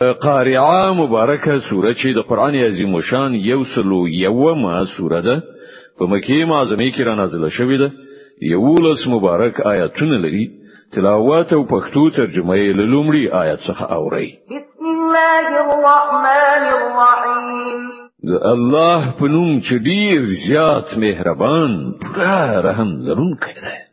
قارعه مبارکه سوره چې د قران عظیم و شان یو سلو یومه سوره ده په مکه معظمه کې را نازله شوې ده یولس مبارک آیاتونه لري تلاوت او پښتو ترجمه یې له لومړي آیت څخه اوري بسم الله الرحمن الرحیم د الله په نوم چې ډیر زیات مهربان پوره رحم لرونکی دی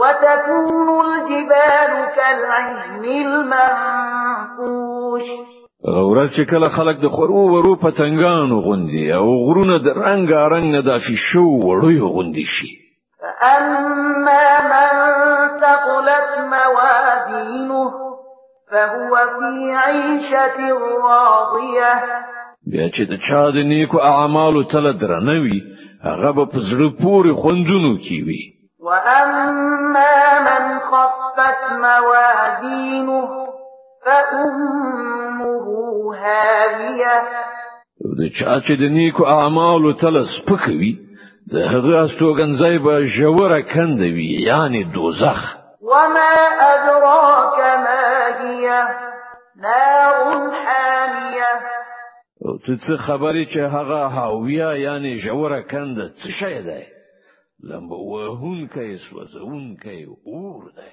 وتكون الجبال كالعجم المنفوش غورل چې کله خلک د خورو ورو پتنګانو غوندي او غرونه د رنگ رنگ نه دافي شو وړوي غوندي شي فأما من ثقلت موازينه فهو في عيشة راضية بیا چې د چا د نیکو اعمالو تل درنوي هغه په زړه پورې خوندونو کې وي وأما من خفت موازينه فأمه هاوية د چا چې د نیکو اعمالو تل سپکوي د هغه استوګنځای به ژوره کند وي یعنی دوزخ وما ادراك ما هي نار حاميه او ته څه خبرې چې هغه هاویه یعنی ژوره کند څه شی ده لمبه وهونکی سوځونکی اور دی